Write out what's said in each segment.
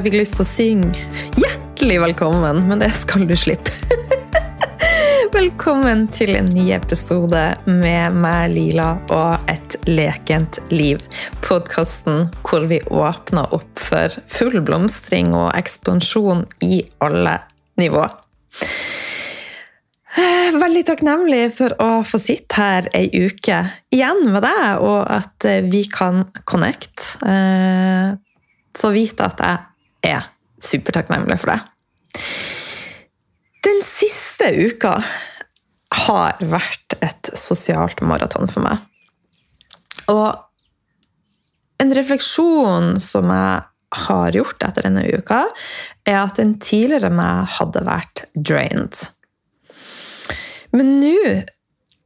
jeg fikk lyst til å synge. Hjertelig velkommen, men det skal du slippe. Velkommen til en ny episode med meg, Lila, og Et lekent liv. Podkasten hvor vi åpner opp for full blomstring og ekspansjon i alle nivå. Eh, veldig takknemlig for å få sitte her ei uke igjen med deg, og at eh, vi kan connect. Eh, så vite at jeg er supertakknemlig for det. Den siste uka har vært et sosialt maraton for meg. Og en refleksjon som jeg har gjort etter denne uka, er at den tidligere meg hadde vært drained. Men nå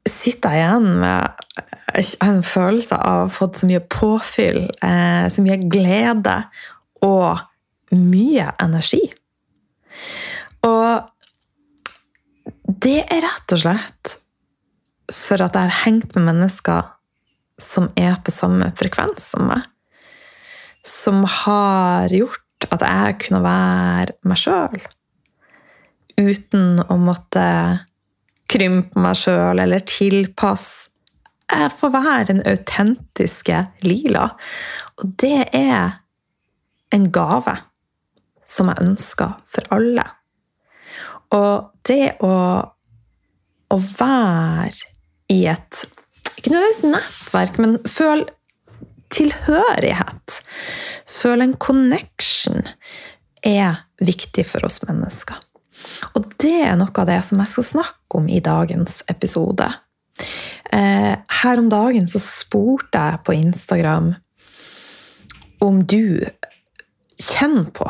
sitter jeg igjen med en følelse av å ha fått så mye påfyll, eh, så mye glede og mye energi. Og det er rett og slett for at jeg har hengt med mennesker som er på samme frekvens som meg. Som har gjort at jeg kunne være meg sjøl. Uten å måtte krympe meg sjøl eller tilpasse. Jeg får være den autentiske Lila. Og det er en gave som jeg ønsker for alle. Og det å, å være i et Ikke nødvendigvis nettverk, men føle tilhørighet. Føle en connection er viktig for oss mennesker. Og det er noe av det som jeg skal snakke om i dagens episode. Eh, her om dagen så spurte jeg på Instagram om du kjenner på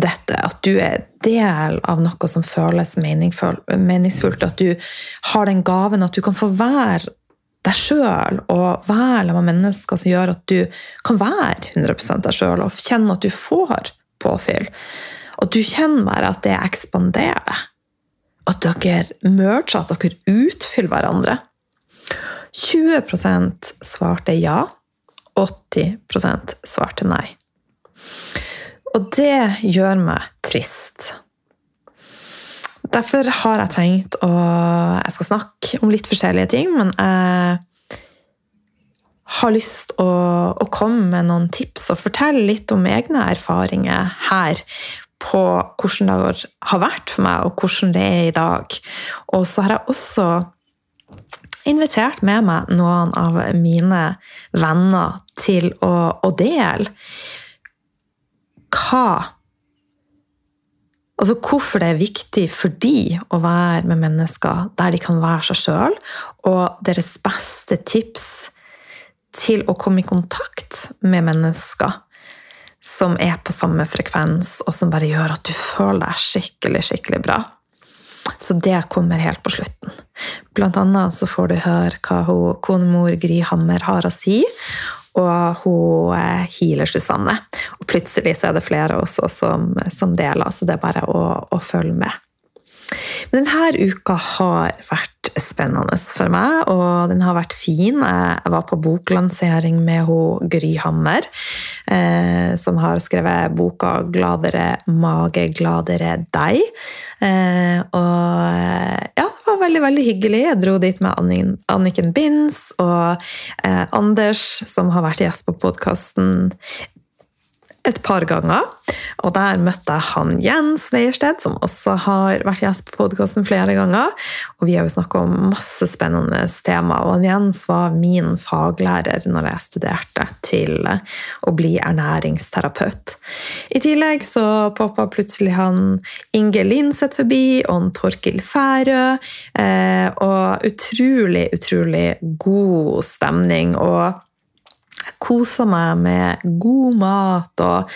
dette, at du er del av noe som føles meningsfullt, at du har den gaven at du kan få være deg sjøl og være med mennesker som gjør at du kan være 100 deg sjøl og kjenne at du får påfyll. Og du kjenner bare at det ekspanderer. At dere merger, at dere utfyller hverandre. 20% svarte ja. 80% svarte nei. Og det gjør meg trist. Derfor har jeg tenkt å Jeg skal snakke om litt forskjellige ting, men jeg har lyst å, å komme med noen tips og fortelle litt om egne erfaringer her på hvordan det har vært for meg, og hvordan det er i dag. Og så har jeg også invitert med meg noen av mine venner til å, å dele hva Altså hvorfor det er viktig for de å være med mennesker der de kan være seg sjøl, og deres beste tips til å komme i kontakt med mennesker som er på samme frekvens, og som bare gjør at du føler deg skikkelig, skikkelig bra. Så det kommer helt på slutten. Blant annet så får du høre hva konemor Gry Hammer har å si og hun eh, healer Susanne. Og plutselig så er det flere også som, som deler, så det er bare å, å følge med. Men denne uka har vært spennende for meg, og den har vært fin. Jeg var på boklansering med hun Gry Hammer, eh, som har skrevet boka 'Gladere mage, gladere deg'. Eh, og ja, det var veldig veldig hyggelig. Jeg dro dit med Anniken Binds og eh, Anders, som har vært gjest på podkasten et par ganger. Og der møtte jeg han Jens Weiersted, som også har vært gjest på podkasten flere ganger. Og vi har jo snakka om masse spennende tema, og Jens var min faglærer når jeg studerte til å bli ernæringsterapeut. I tillegg så poppa plutselig han Inge Linseth forbi, og han Torkil Færø. Eh, og utrolig, utrolig god stemning. og jeg kosa meg med god mat og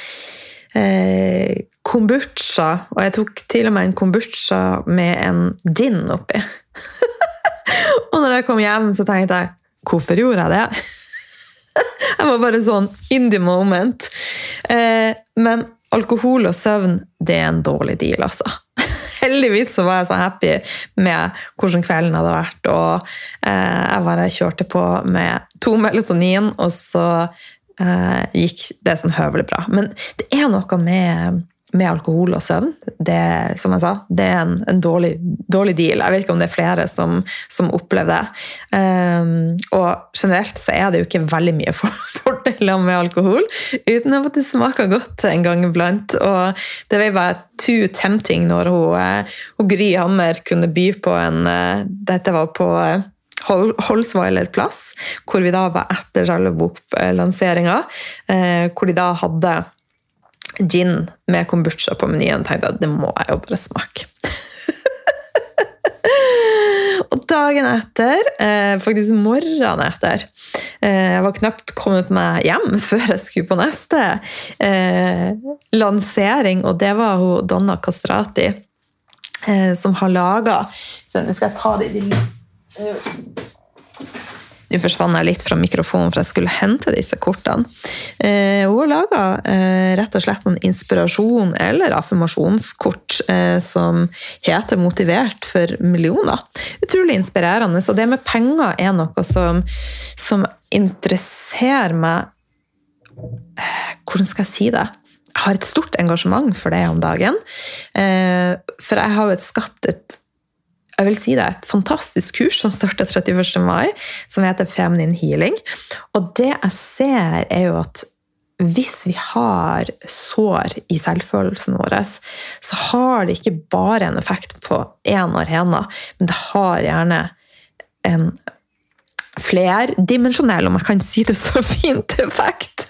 eh, kombucha. Og jeg tok til og med en kombucha med en gin oppi. og når jeg kom hjem, så tenkte jeg hvorfor gjorde jeg det? jeg var bare sånn in the moment. Eh, men alkohol og søvn, det er en dårlig deal, altså heldigvis så var jeg så happy med hvordan kvelden hadde vært. Og eh, jeg bare kjørte på med to melatonin, og så eh, gikk det sånn høvelig bra. Men det er noe med, med alkohol og søvn. Det, som jeg sa, det er en, en dårlig, dårlig, deal. Jeg vet ikke om det er flere som, som opplever det. Um, og generelt så er det jo ikke veldig mye for, fordeler med alkohol, uten at det smaker godt en gang iblant. Og det vil være too tempting når hun, eh, hun Gry Hammer kunne by på en eh, Dette var på Holsweiler plass, hvor vi da var etter selve boklanseringa. Eh, hvor de da hadde gin med kombucha på menyen. tenkte at det må jeg jo bare smake. og dagen etter, eh, faktisk morgenen etter eh, Jeg var knapt kommet meg hjem før jeg skulle på neste lansering, og det var hun Donna Kastrati som har laga Nå skal jeg ta det i de nå forsvant jeg litt fra mikrofonen, for jeg skulle hente disse kortene. Eh, hun har laga eh, rett og slett noen inspirasjon- eller affirmasjonskort eh, som heter 'Motivert for millioner'. Utrolig inspirerende. Og det med penger er noe som, som interesserer meg eh, Hvordan skal jeg si det? Jeg har et stort engasjement for det om dagen. Eh, for jeg har jo skapt et jeg vil si det er et fantastisk kurs som starter 31. mai, som heter Feminine Healing. Og det jeg ser, er jo at hvis vi har sår i selvfølelsen vår, så har det ikke bare en effekt på én arena, men det har gjerne en flerdimensjonell, om jeg kan si det så fint, effekt.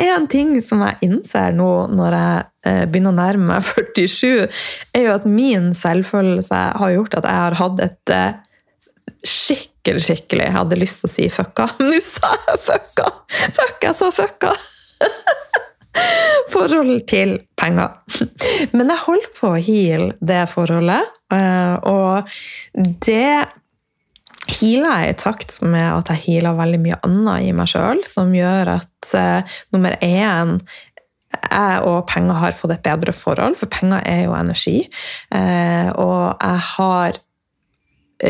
Én ting som jeg innser nå når jeg eh, begynner å nærme meg 47, er jo at min selvfølelse har gjort at jeg har hatt et eh, skikkelig, skikkelig Jeg hadde lyst til å si fucka. Nå sa jeg fucka! Fuck, jeg sa fucka! Forhold til penger. Men jeg holder på å heale det forholdet, eh, og det healer jeg i takt med at jeg healer veldig mye annet i meg sjøl, som gjør at uh, nummer én jeg og penger har fått et bedre forhold, for penger er jo energi. Uh, og jeg har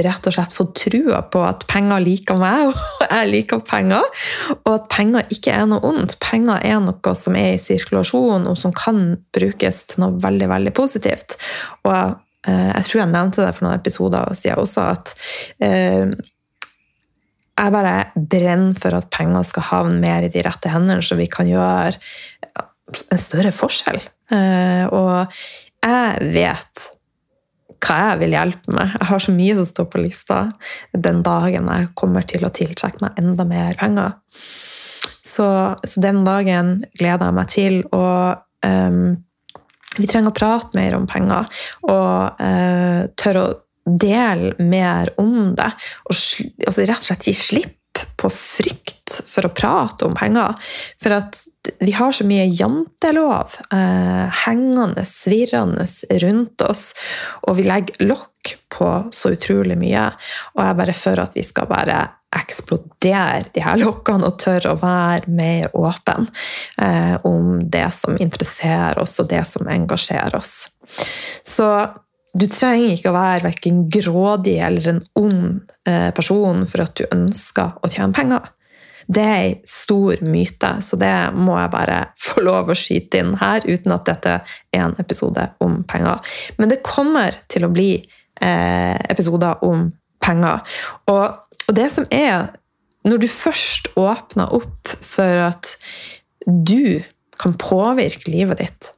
rett og slett fått trua på at penger liker meg, og jeg liker penger. Og at penger ikke er noe ondt. Penger er noe som er i sirkulasjon, og som kan brukes til noe veldig, veldig positivt. Og Eh, jeg tror jeg nevnte det for noen episoder siden også, at eh, jeg bare brenner for at penger skal havne mer i de rette hendene, så vi kan gjøre en større forskjell. Eh, og jeg vet hva jeg vil hjelpe med. Jeg har så mye som står på lista den dagen jeg kommer til å tiltrekke meg enda mer penger. Så, så den dagen gleder jeg meg til. Og um, vi trenger å prate mer om penger og eh, tørre å dele mer om det. Og altså, rett og slett gi slipp på frykt for å prate om penger. For at vi har så mye jantelov eh, hengende, svirrende rundt oss, og vi legger lokk på så utrolig mye. Og jeg bare for at vi skal bare eksplodere de her lokkene og tørre å være mer åpen eh, om det som interesserer oss, og det som engasjerer oss. Så du trenger ikke å være verken grådig eller en ond eh, person for at du ønsker å tjene penger. Det er ei stor myte, så det må jeg bare få lov å skyte inn her, uten at dette er en episode om penger. Men det kommer til å bli eh, episoder om penger. Og og det som er Når du først åpner opp for at du kan påvirke livet ditt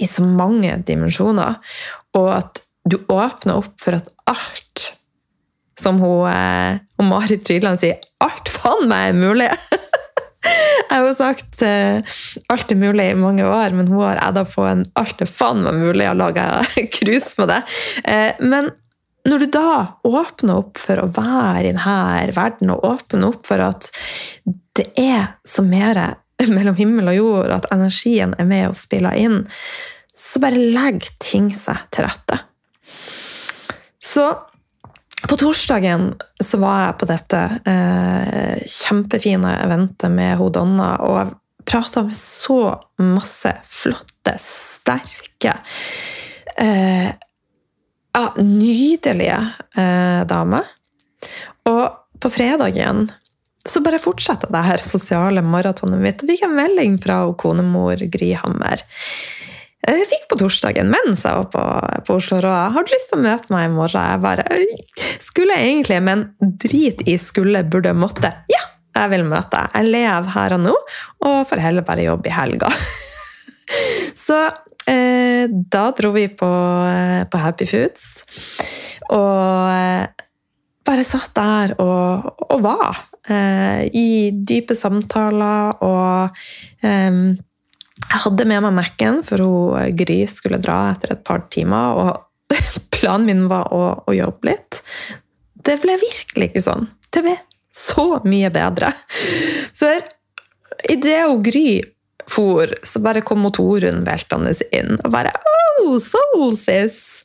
i så mange dimensjoner, og at du åpner opp for at alt som hun, eh, og Marit Frydland sier alt faen meg er mulig! Jeg har jo sagt uh, alt er mulig i mange år, men hun har edda på en alt er faen meg mulig og laga krus med det. Uh, men når du da åpner opp for å være i denne verden, og åpner opp for at det er så mer mellom himmel og jord, at energien er med og spiller inn, så bare legg ting seg til rette. Så på torsdagen så var jeg på dette eh, kjempefine eventet med ho Donna, og jeg prata med så masse flotte, sterke eh, ja, nydelige eh, damer. Og på fredagen så bare fortsetter det her sosiale maratonet mitt. Jeg fikk en melding fra konemor Grihammer. Jeg fikk på torsdagen mens jeg var på, på Oslo Rå. Har du lyst til å møte meg i morgen? Jeg bare Skulle jeg egentlig, men drit i skulle, burde, måtte. Ja, jeg vil møte. deg. Jeg lever her og nå, og får heller bare jobbe i helga. Så eh, da dro vi på, eh, på Happy Foods. Og eh, bare satt der og, og var. Eh, I dype samtaler og eh, Jeg hadde med meg Mac-en, for hun, eh, Gry skulle dra etter et par timer. Og planen min var å, å jobbe litt. Det ble virkelig ikke sånn. Det ble så mye bedre. For idet Gry for, så bare kom motoren veltende inn. Og bare Oh, Soulsis!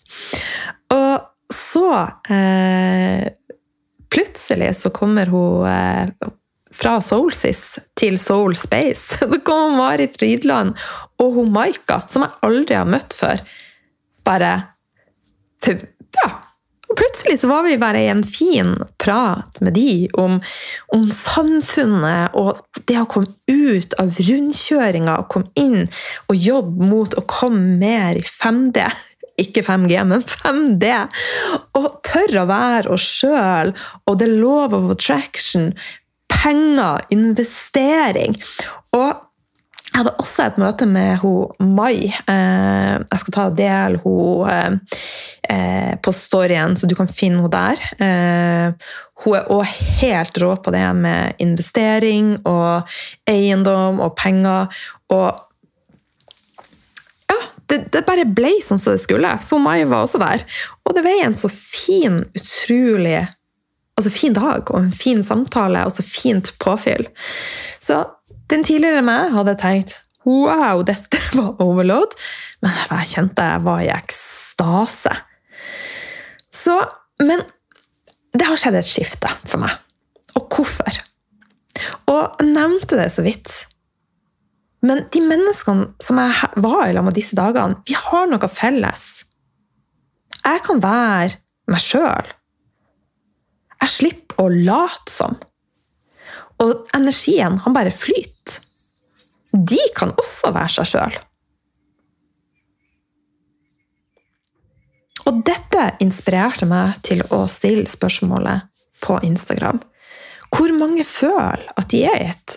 Og så eh, Plutselig så kommer hun eh, fra Soulsis til Soul Space. Da kommer Marit Rydland og hun Maika, som jeg aldri har møtt før. Bare Ja, og plutselig så var vi bare i en fin prat med de om, om samfunnet og det å komme ut av rundkjøringa og komme inn og jobbe mot å komme mer i 5D. Ikke 5G, men 5D. Og tørre å være oss sjøl. Og det er love of attraction. Penger, investering. Og jeg hadde også et møte med hun Mai. Eh, jeg skal ta del hun eh, på storyen, så du kan finne henne der. Eh, hun er også helt rå på det med investering og eiendom og penger. Og det, det bare ble sånn som det skulle. Så Mai var også der. Og det ble en så fin, utrolig altså fin dag og en fin samtale og så fint påfyll. Så den tidligere meg hadde tenkt wow, dette var overload, men jeg kjente jeg var i ekstase. Så, men det har skjedd et skifte for meg. Og hvorfor? Og jeg nevnte det så vidt. Men de menneskene som jeg var i lag med disse dagene, vi har noe felles. Jeg kan være meg sjøl. Jeg slipper å late som. Og energien, han bare flyter. De kan også være seg sjøl. Og dette inspirerte meg til å stille spørsmålet på Instagram. Hvor mange føler at de er i et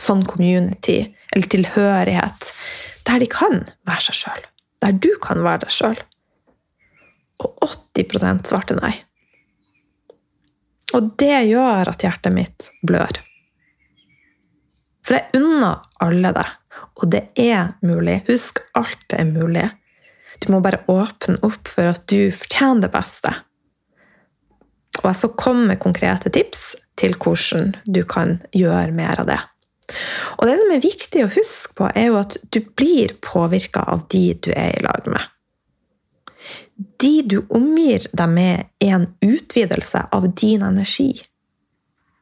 sånn community, eller tilhørighet, der de kan være seg sjøl? Der du kan være deg sjøl? Og 80% svarte nei. Og det gjør at hjertet mitt blør. For jeg unner alle det, og det er mulig. Husk, alt er mulig. Du må bare åpne opp for at du fortjener det beste. Og jeg skal komme med konkrete tips til hvordan du kan gjøre mer av det. Og det som er viktig å huske på, er jo at du blir påvirka av de du er i lag med. De du omgir deg med, er en utvidelse av din energi.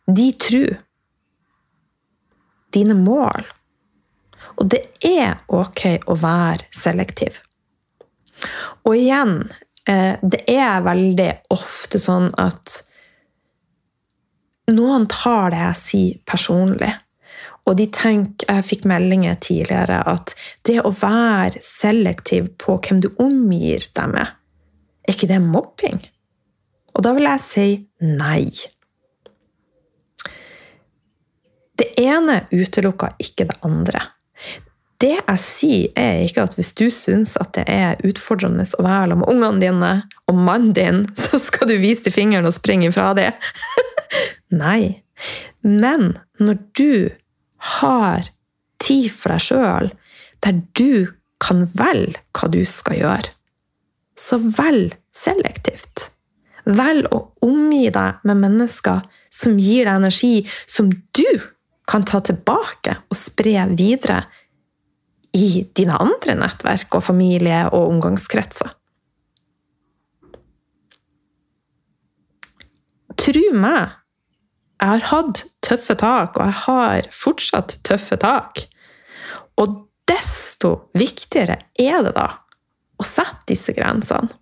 De tru. Dine mål. Og det er ok å være selektiv. Og igjen, eh, det er veldig ofte sånn at noen tar det jeg sier, personlig. Og de tenker, Jeg fikk meldinger tidligere at det å være selektiv på hvem du omgir deg med, er ikke det mobbing? Og da vil jeg si nei. Det ene utelukker ikke det andre. Det jeg sier, er ikke at hvis du syns at det er utfordrende å være sammen med ungene dine og mannen din, så skal du vise til fingeren og springe ifra det. Nei. Men når du har tid for deg sjøl, der du kan velge hva du skal gjøre, så velg selektivt. Velg å omgi deg med mennesker som gir deg energi som du kan ta tilbake og spre videre i dine andre nettverk og familie og omgangskretser. Tro meg, jeg har hatt tøffe tak, og jeg har fortsatt tøffe tak. Og desto viktigere er det da å sette disse grensene.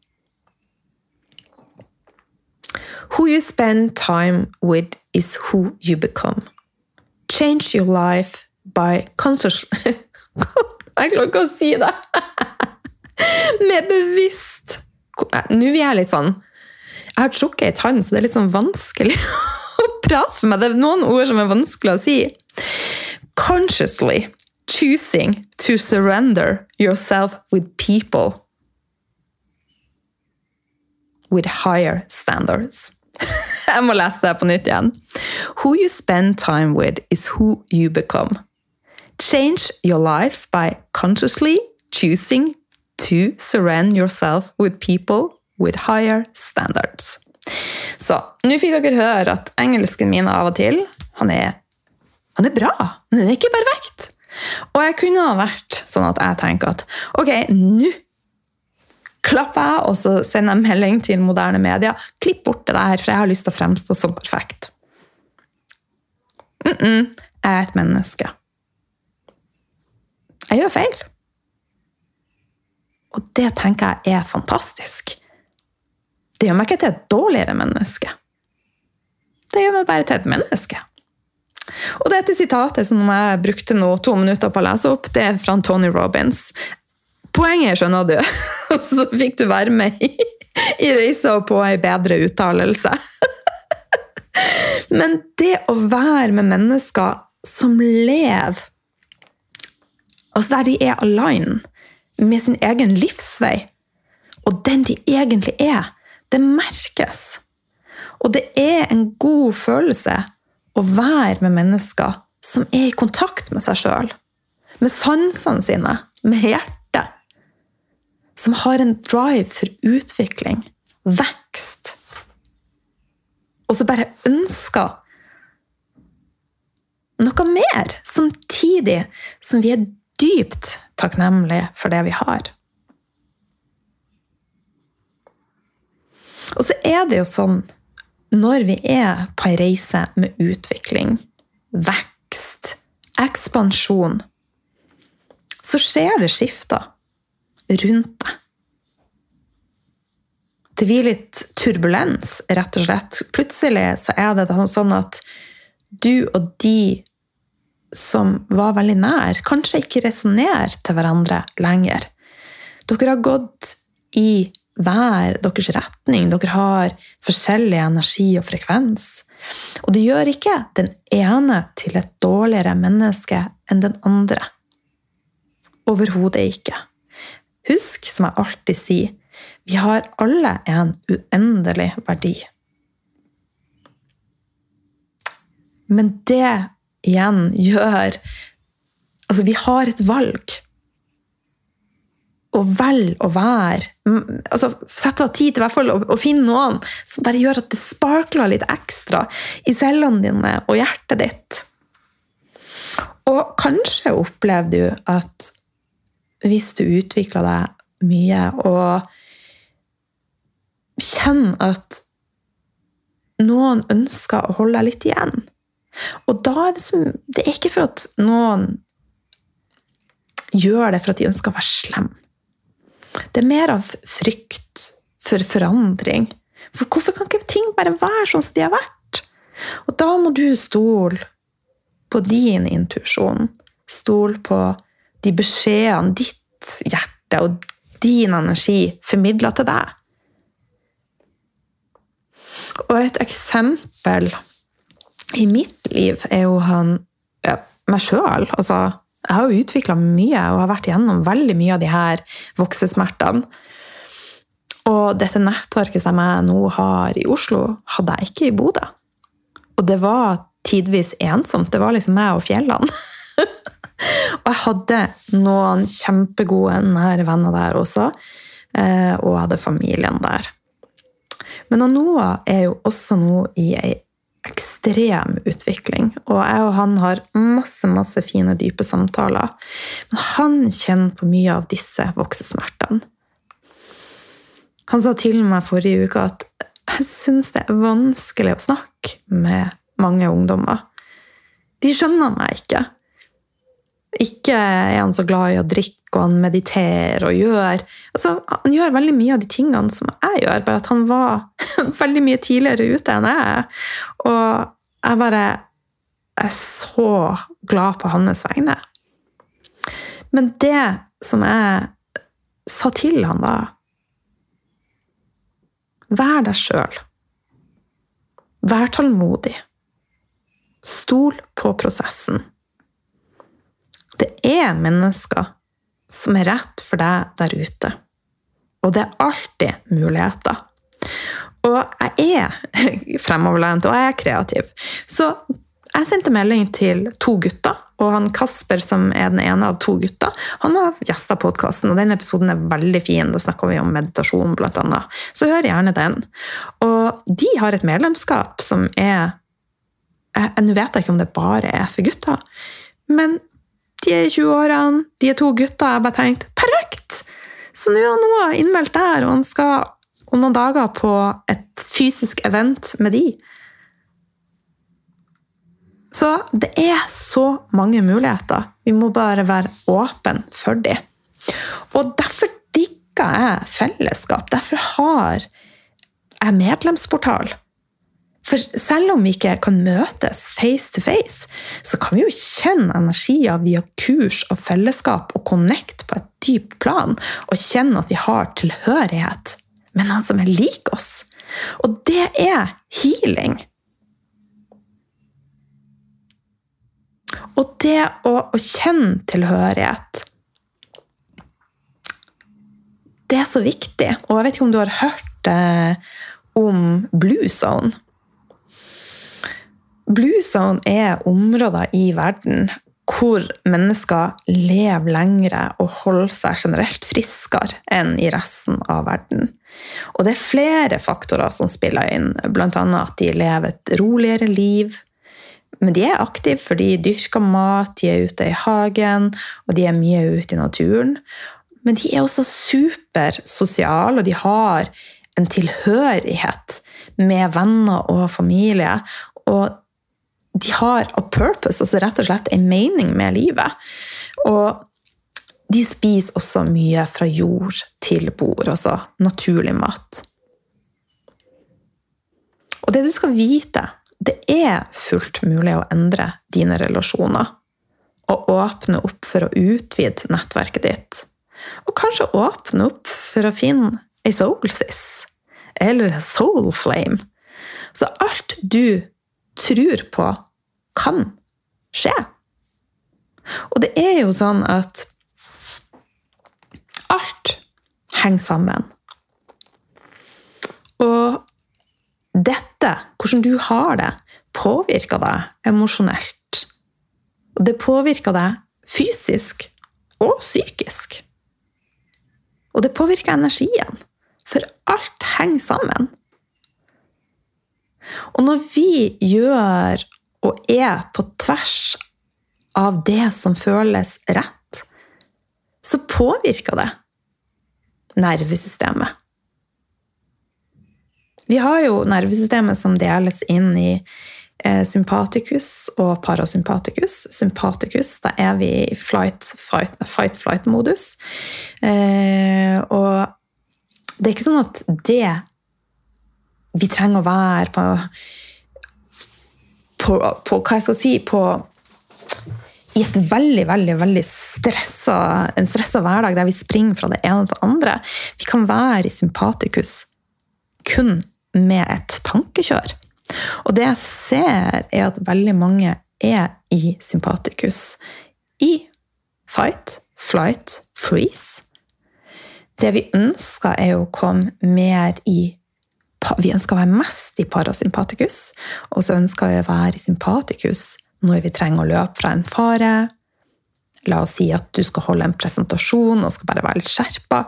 Who you spend time with is who you become. Change your life by Jeg klarer ikke å si det! Med bevisst Nå er jeg litt sånn Jeg har trukket ei tann, så det er litt sånn vanskelig for meg. Det er noen ord som er vanskelig å si. Consciously choosing to surrender yourself with people with higher standards. Jeg må lese det på nytt igjen. Who you spend time with is who you become. Change your life by consciously choosing to surrender yourself with people with higher standards. Så nå fikk dere høre at engelsken min av og til han er, han er bra, men den er ikke perfekt. Og jeg kunne ha vært sånn at jeg tenker at ok, nå klapper jeg, og så sender jeg melding til moderne media. Klipp bort det der, for jeg har lyst til å fremstå som perfekt. Mm -mm, jeg er et menneske. Jeg gjør feil. Og det tenker jeg er fantastisk. Det gjør meg ikke til et dårligere menneske. Det gjør meg bare til et menneske. Og dette sitatet som jeg brukte nå to minutter på å lese opp, det er fra Tony Robins. Poenget skjønner du, og så fikk du være med i, i reisa på ei bedre uttalelse. Men det å være med mennesker som lever Altså der de er align med sin egen livsvei, og den de egentlig er, det merkes. Og det er en god følelse å være med mennesker som er i kontakt med seg sjøl. Med sansene sine, med hjertet som har en drive for utvikling, vekst, og så bare ønsker noe mer, samtidig som vi er dypt takknemlige for det vi har. Og så er det jo sånn når vi er på ei reise med utvikling, vekst, ekspansjon, så skjer det skifter rundt deg. Det blir litt turbulens, rett og slett. Plutselig så er det sånn at du og de som var veldig nær, kanskje ikke resonnerer til hverandre lenger. Dere har gått i hver deres retning. Dere har forskjellig energi og frekvens. Og det gjør ikke den ene til et dårligere menneske enn den andre. Overhodet ikke. Husk, som jeg alltid sier, vi har alle en uendelig verdi. Men det igjen gjør Altså, vi har et valg. Og velg å være altså Sette av tid til hvert fall å finne noen som bare gjør at det sparkler litt ekstra i cellene dine og hjertet ditt. Og kanskje opplever du at hvis du utvikler deg mye og kjenner at noen ønsker å holde deg litt igjen. Og da er det som Det er ikke for at noen gjør det for at de ønsker å være slem. Det er mer av frykt for forandring. For hvorfor kan ikke ting bare være sånn som de har vært? Og da må du stole på din intuisjon. Stole på de beskjedene ditt hjerte og din energi formidler til deg. Og et eksempel i mitt liv er jo han ja, meg sjøl. Altså, jeg har jo utvikla mye og har vært igjennom veldig mye av de her voksesmertene. Og dette nettverket som jeg nå har i Oslo, hadde jeg ikke i Bodø. Og det var tidvis ensomt. Det var liksom meg og fjellene. og jeg hadde noen kjempegode, nære venner der også. Eh, og jeg hadde familien der. Men Noah er jo også nå i ei ekstrem utvikling. Og jeg og han har masse masse fine, dype samtaler. Men han kjenner på mye av disse voksesmertene. Han sa til meg forrige uke at jeg syns det er vanskelig å snakke med mange ungdommer. De skjønner meg ikke. Ikke er han så glad i å drikke, og han mediterer og gjør altså, Han gjør veldig mye av de tingene som jeg gjør, bare at han var veldig mye tidligere ute enn jeg er. Og jeg bare er så glad på hans vegne. Men det som jeg sa til han da Vær deg sjøl. Vær tålmodig. Stol på prosessen. Det er mennesker som er rett for deg der ute. Og det er alltid muligheter. Og jeg er fremoverlent, og jeg er kreativ. Så jeg sendte melding til to gutter, og han Kasper, som er den ene av to gutter, han har gjesta podkasten, og den episoden er veldig fin. Da snakker vi om meditasjon, blant annet. Så hør gjerne den. Og de har et medlemskap som er Nå vet jeg ikke om det bare er for gutter, men de er i 20-årene, de er to gutter. Jeg bare tenkt perfekt! Så nå er Noah innmeldt der, og han skal om noen dager på et fysisk event med de. Så det er så mange muligheter. Vi må bare være åpne for de. Og derfor digger jeg fellesskap. Derfor har jeg medlemsportal. For selv om vi ikke kan møtes face to face, så kan vi jo kjenne energier via kurs og fellesskap og connect på et dypt plan, og kjenne at vi har tilhørighet med noen som er lik oss. Og det er healing. Og det å, å kjenne tilhørighet Det er så viktig. Og jeg vet ikke om du har hørt eh, om Blue Zone? Blue er områder i verden hvor mennesker lever lengre og holder seg generelt friskere enn i resten av verden. Og det er flere faktorer som spiller inn, bl.a. at de lever et roligere liv. Men de er aktive, for de dyrker mat, de er ute i hagen, og de er mye ute i naturen. Men de er også supersosiale, og de har en tilhørighet med venner og familie. Og de har a purpose, altså rett og slett en mening med livet. Og de spiser også mye fra jord til bord, altså naturlig mat. Og det du skal vite, det er fullt mulig å endre dine relasjoner. Og åpne opp for å utvide nettverket ditt. Og kanskje åpne opp for å finne ei soulsis. Eller en soul flame. Så alt du tror på kan skje. Og det er jo sånn at alt henger sammen. Og dette, hvordan du har det, påvirker deg emosjonelt. Og det påvirker deg fysisk og psykisk. Og det påvirker energien, for alt henger sammen. Og når vi gjør og er på tvers av det som føles rett, så påvirker det nervesystemet. Vi har jo nervesystemet som deles inn i eh, sympaticus og parasympaticus. Sympaticus, da er vi i fight-flight-modus. Fight, og det er ikke sånn at det vi trenger å være på på, på, hva jeg skal si, på i et veldig veldig, veldig stressa, en stressa hverdag der vi springer fra det ene til det andre. Vi kan være i sympatikus kun med et tankekjør. Og det jeg ser, er at veldig mange er i sympatikus i fight, flight, freeze. Det vi ønsker, er å komme mer i vi ønsker å være mest i parasympatikus, og så ønsker vi å være i sympatikus når vi trenger å løpe fra en fare. La oss si at du skal holde en presentasjon og skal bare være litt skjerpa.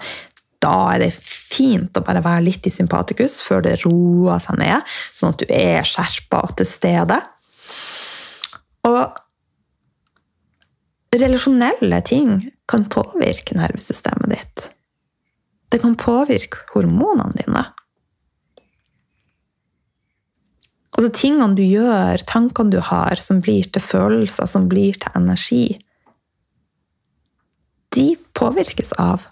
Da er det fint å bare være litt i sympatikus før det roer seg ned, sånn at du er skjerpa til stede. Og relasjonelle ting kan påvirke nervesystemet ditt. Det kan påvirke hormonene dine. Altså tingene du gjør, tankene du har, som blir til følelser, som blir til energi, De påvirkes av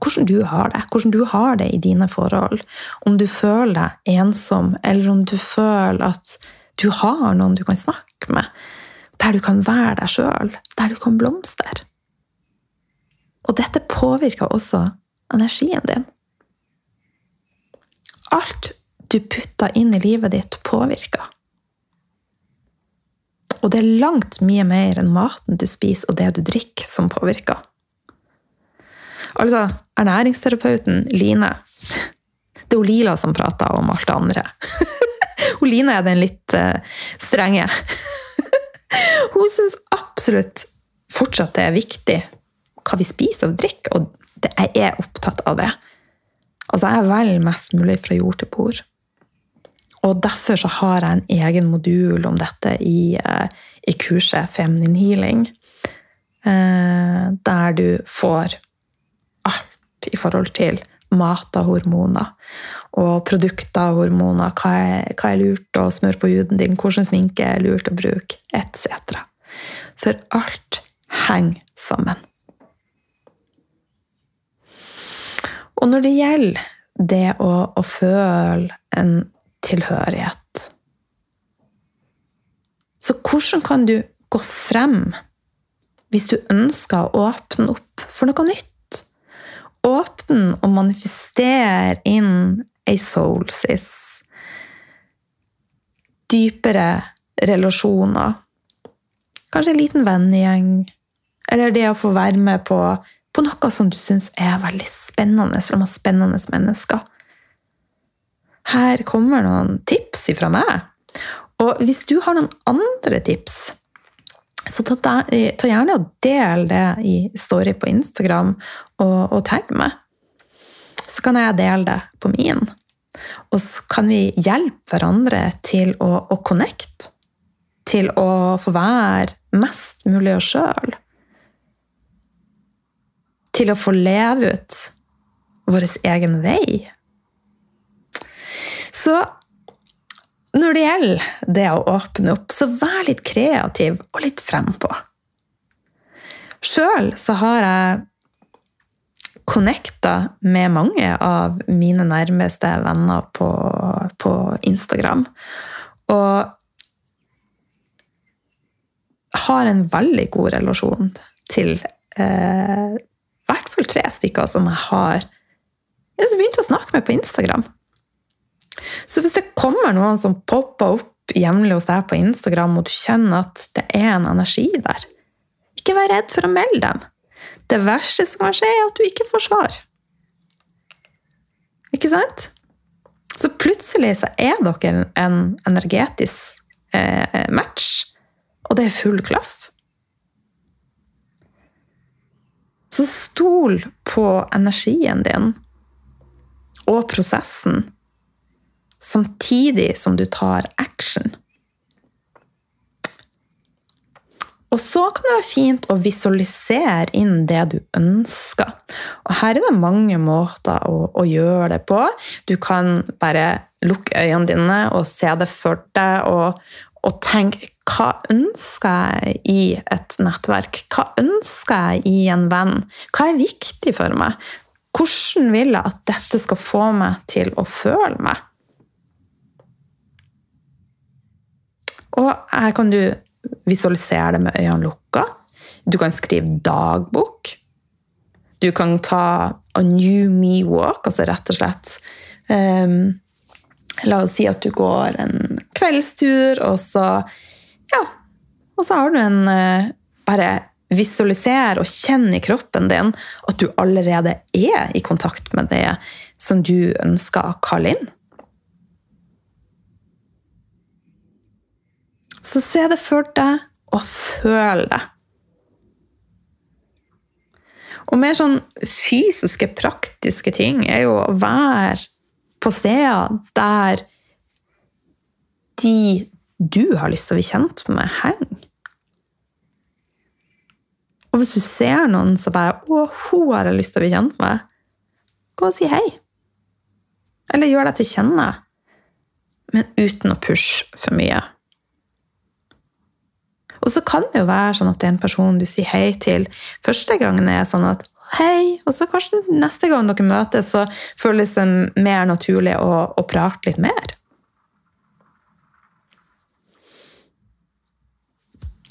hvordan du har det. Hvordan du har det i dine forhold. Om du føler deg ensom, eller om du føler at du har noen du kan snakke med. Der du kan være deg sjøl. Der du kan blomstre. Og dette påvirker også energien din. Alt du putter inn i livet ditt, påvirker. Og det er langt mye mer enn maten du spiser og det du drikker, som påvirker. Altså, ernæringsterapeuten Line Det er Lila som prater om alt det andre. Line er den litt uh, strenge. Hun syns absolutt fortsatt det er viktig hva vi spiser og drikker, og jeg er opptatt av det. Altså, jeg velger mest mulig fra jord til bord. Og derfor så har jeg en egen modul om dette i, uh, i kurset Feminine Healing. Uh, der du får alt i forhold til mat og hormoner. Og produkter og hormoner. Hva er, hva er lurt å smøre på huden din? Hvordan sminke er lurt å bruke? Etc. For alt henger sammen. Og når det gjelder det å, å føle en tilhørighet Så hvordan kan du gå frem hvis du ønsker å åpne opp for noe nytt? åpne og manifestere inn ei soulsis. Dypere relasjoner. Kanskje en liten vennegjeng. Eller det å få være med på, på noe som du syns er veldig spennende, eller med spennende mennesker. Her kommer noen tips ifra meg. Og hvis du har noen andre tips så ta, ta, gjerne og del det i story på Instagram, og, og tagg meg. Så kan jeg dele det på min. Og så kan vi hjelpe hverandre til å, å connecte. Til å få være mest mulig oss sjøl. Til å få leve ut vår egen vei. Så når det gjelder det å åpne opp, så vær litt kreativ og litt frempå. Sjøl så har jeg connecta med mange av mine nærmeste venner på, på Instagram. Og har en veldig god relasjon til eh, i hvert fall tre stykker som jeg har begynt å snakke med på Instagram. Så hvis det kommer noen som popper opp jevnlig hos deg på Instagram, og du kjenner at det er en energi der, ikke vær redd for å melde dem. Det verste som kan skje, er at du ikke får svar. Ikke sant? Så plutselig så er dere en energetisk eh, match, og det er full klaff. Så stol på energien din og prosessen samtidig som du tar action. Og så kan det være fint å visualisere inn det du ønsker. Og her er det mange måter å, å, gjøre det på. Du kan bare lukke øynene dine og se det for deg, og, og tenke hva ønsker jeg i et nettverk? Hva ønsker jeg i en venn? Hva er viktig for meg? Hvordan vil jeg at dette skal få meg til å føle meg? Og her kan du visualisere det med øynene lukka. Du kan skrive dagbok. Du kan ta a new me walk, altså rett og slett um, La oss si at du går en kveldstur, og så Ja, og så har du en uh, Bare visualiser og kjenn i kroppen din at du allerede er i kontakt med det som du ønsker å kalle inn. Så se det for deg, og føl det. Og mer sånn fysiske, praktiske ting er jo å være på steder der de du har lyst til å bli kjent med, henger. Og hvis du ser noen som bare 'Å, hun har jeg lyst til å bli kjent med', gå og si hei. Eller gjør deg til kjenne, men uten å pushe for mye. Og så kan det jo være sånn at det er en person du sier hei til første gangen, er sånn at hei. Og så kanskje neste gang dere møtes, så føles det mer naturlig å, å prate litt mer.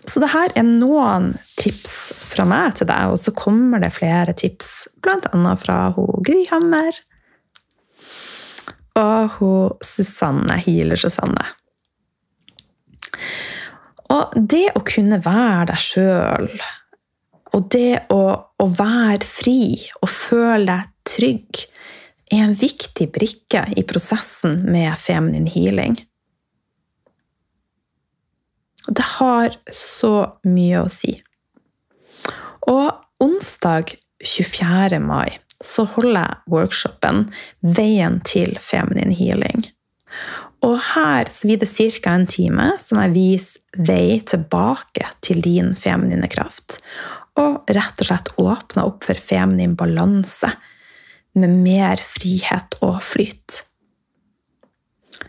Så det her er noen tips fra meg til deg, og så kommer det flere tips, bl.a. fra hun Gry Hammer og hun Susanne, Healer-Susanne. Og det å kunne være deg sjøl, og det å, å, være fri og føle deg trygg, er en viktig brikke i prosessen med feminin healing. Det har så mye å si. Og onsdag 24. mai så holder jeg workshopen 'Veien til feminin healing'. Og her svir det ca. en time som jeg viser vei tilbake til din feminine kraft. Og rett og slett åpner opp for feminin balanse med mer frihet og flyt.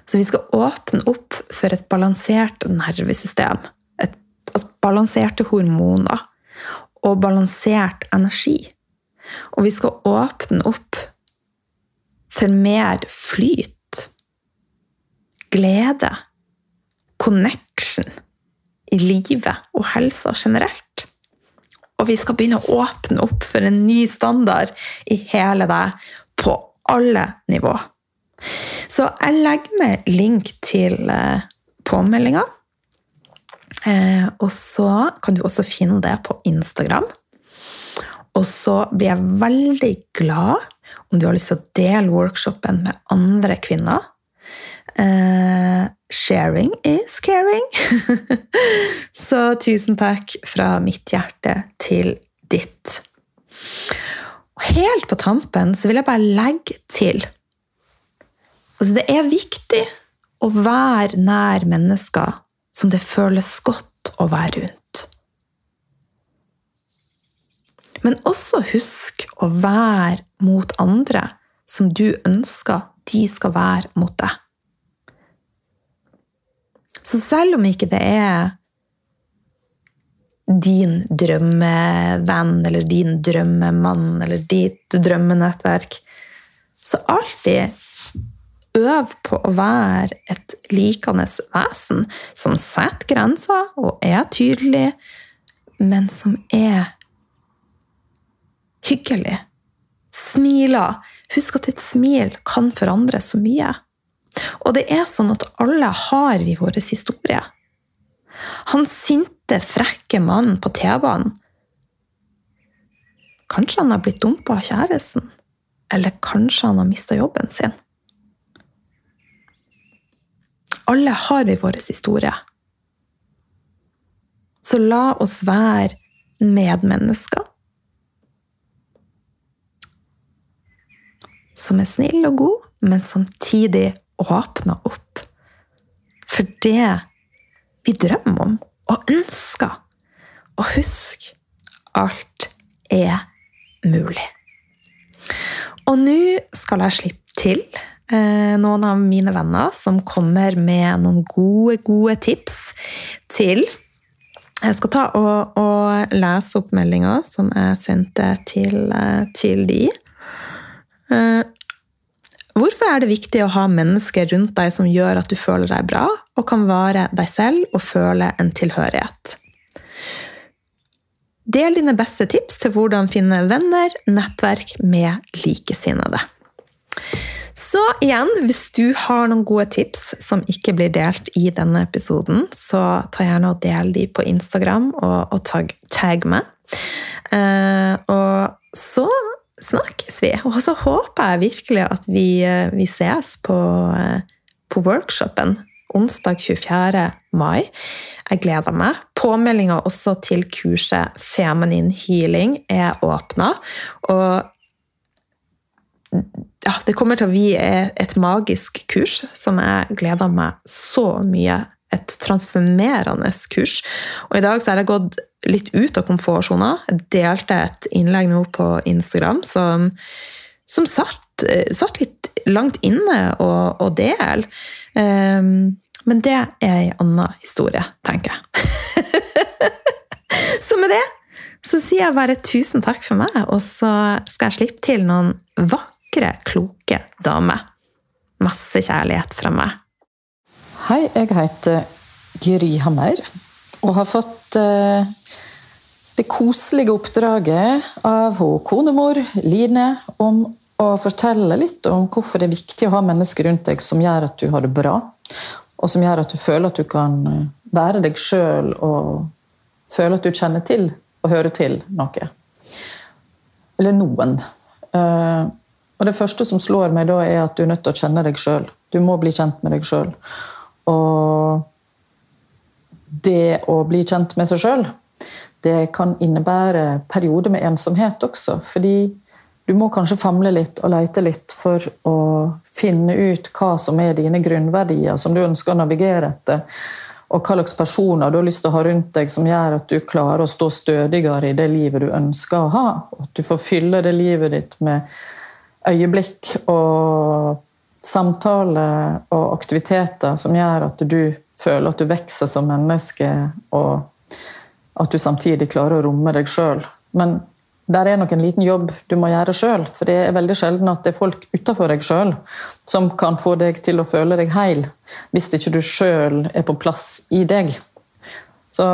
Så vi skal åpne opp for et balansert nervesystem. Et, altså balanserte hormoner og balansert energi. Og vi skal åpne opp for mer flyt, glede, connection i livet og helsa generelt. Og vi skal begynne å åpne opp for en ny standard i hele deg på alle nivå. Så jeg legger med link til eh, påmeldinga. Eh, og så kan du også finne det på Instagram. Og så blir jeg veldig glad om du har lyst til å dele workshopen med andre kvinner. Uh, sharing is caring. så tusen takk fra mitt hjerte til ditt. Og helt på tampen så vil jeg bare legge til altså Det er viktig å være nær mennesker som det føles godt å være rundt. Men også husk å være mot andre som du ønsker de skal være mot deg. Så selv om ikke det er din drømmevenn eller din drømmemann eller ditt drømmenettverk, så alltid øv på å være et likende vesen som setter grenser og er tydelig, men som er hyggelig. Smiler. Husk at et smil kan forandre så mye. Og det er sånn at alle har vi vår historie. Han sinte, frekke mannen på T-banen Kanskje han har blitt dumpa av kjæresten? Eller kanskje han har mista jobben sin? Alle har vi vår historie. Så la oss være medmennesker som er snill og god, men samtidig åpner opp for det vi drømmer om og ønsker. Og husk alt er mulig. Og nå skal jeg slippe til eh, noen av mine venner som kommer med noen gode, gode tips til Jeg skal ta og, og lese opp meldinga som jeg sendte til, eh, til de. Eh, hvorfor er det viktig å ha mennesker rundt deg som gjør at du føler deg bra, og kan være deg selv og føle en tilhørighet? Del dine beste tips til hvordan finne venner, nettverk med likesinnede. Så igjen, hvis du har noen gode tips som ikke blir delt i denne episoden, så ta gjerne og del de på Instagram og, og tag, tag meg. Uh, og så snakkes vi. Og så håper jeg virkelig at vi, eh, vi ses på, eh, på workshopen onsdag 24. mai. Jeg gleder meg. Påmeldinga også til kurset Feminin healing er åpna. Og ja, det kommer til å bli et magisk kurs som jeg gleder meg så mye et transformerende kurs. Og i dag så har jeg gått litt ut av komfortsona. Jeg delte et innlegg nå på Instagram som, som satt, satt, litt langt inne å dele. Um, men det er ei anna historie, tenker jeg. så med det så sier jeg bare tusen takk for meg, og så skal jeg slippe til noen vakre, kloke damer. Masse kjærlighet fra meg. Hei, jeg heter Gry Hammer og har fått eh, det koselige oppdraget av hun konemor Line om å fortelle litt om hvorfor det er viktig å ha mennesker rundt deg som gjør at du har det bra, og som gjør at du føler at du kan eh, være deg sjøl og føle at du kjenner til og hører til noe. Eller noen. Eh, og Det første som slår meg da, er at du er nødt til å kjenne deg sjøl. Du må bli kjent med deg sjøl. Og det å bli kjent med seg sjøl, det kan innebære perioder med ensomhet også. Fordi du må kanskje famle litt og leite litt for å finne ut hva som er dine grunnverdier som du ønsker å navigere etter. Og hva slags personer du har lyst til å ha rundt deg som gjør at du klarer å stå stødigere i det livet du ønsker å ha. Og at du får fylle det livet ditt med øyeblikk og samtale og aktiviteter som gjør at du føler at du vokser som menneske, og at du samtidig klarer å romme deg sjøl. Men der er nok en liten jobb du må gjøre sjøl, for det er veldig sjelden at det er folk utenfor deg sjøl som kan få deg til å føle deg heil, hvis ikke du sjøl er på plass i deg. Så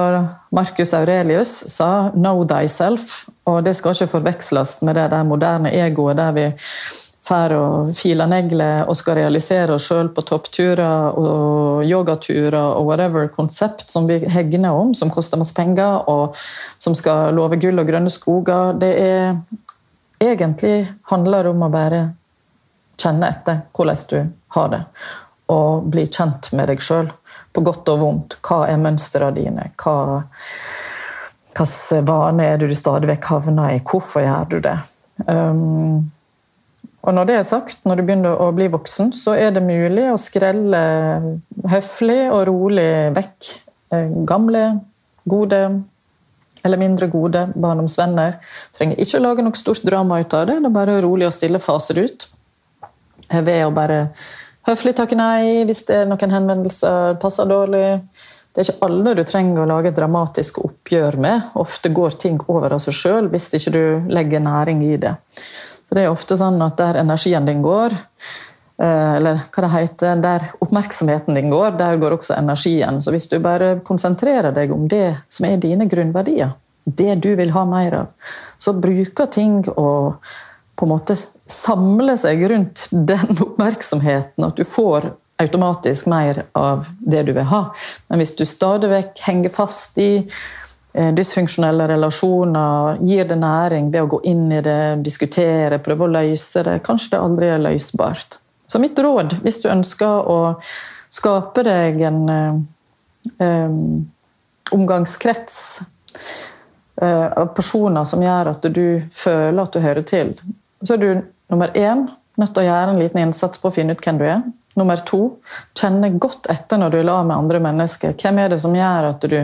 Marcus Aurelius sa 'know thyself', og det skal ikke forveksles med det der moderne egoet der vi drar og filer negler og skal realisere oss sjøl på toppturer og yogaturer og whatever konsept som vi hegner om, som koster masse penger, og som skal love gull og grønne skoger. Det er egentlig handler om å bare kjenne etter hvordan du har det, og bli kjent med deg sjøl på godt og vondt. Hva er mønstrene dine? Hva hvilke vaner er det du stadig vekk havner i? Hvorfor gjør du det? Um, og når det er sagt, når du begynner å bli voksen, så er det mulig å skrelle høflig og rolig vekk eh, gamle, gode eller mindre gode barndomsvenner. Du trenger ikke å lage noe stort drama ut av det, det er bare rolig og stille faser ut. Ved å bare Høflig takke nei hvis det er noen henvendelser passer dårlig. Det er ikke alle du trenger å lage et dramatisk oppgjør med. Ofte går ting over av seg sjøl hvis ikke du legger næring i det. For det er ofte sånn at der energien din går, eh, eller hva det heter, der oppmerksomheten din går, der går også energien. Så hvis du bare konsentrerer deg om det som er dine grunnverdier, det du vil ha mer av, så bruker ting å på en måte samle seg rundt den oppmerksomheten, at du får automatisk mer av det du vil ha. Men hvis du stadig vekk henger fast i dysfunksjonelle relasjoner, gir det næring ved å gå inn i det, diskutere, prøve å løse det, kanskje det aldri er løsbart. Så mitt råd, hvis du ønsker å skape deg en um, omgangskrets uh, av personer som gjør at du føler at du hører til, så er du nummer én nødt til å gjøre en liten innsats på å finne ut hvem du er. Nummer to kjenne godt etter når du er lag med andre mennesker. Hvem er det som gjør at du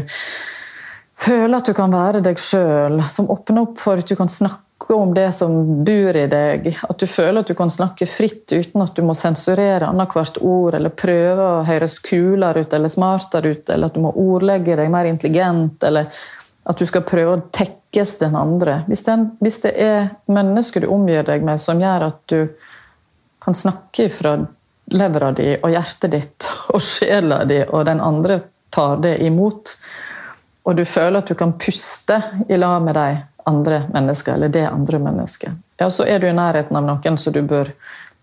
føler at du kan være deg sjøl? Som åpner opp for at du kan snakke om det som bor i deg. At du føler at du kan snakke fritt uten at du må sensurere annethvert ord, eller prøve å høres kulere ut eller smartere ut, eller at du må ordlegge deg mer intelligent. eller at du skal prøve å tekkes den andre. Hvis, den, hvis det er mennesker du omgir deg med som gjør at du kan snakke fra levra di og hjertet ditt og sjela di, og den andre tar det imot, og du føler at du kan puste i lag med de andre mennesker, eller det andre mennesket, ja, så er du i nærheten av noen som du bør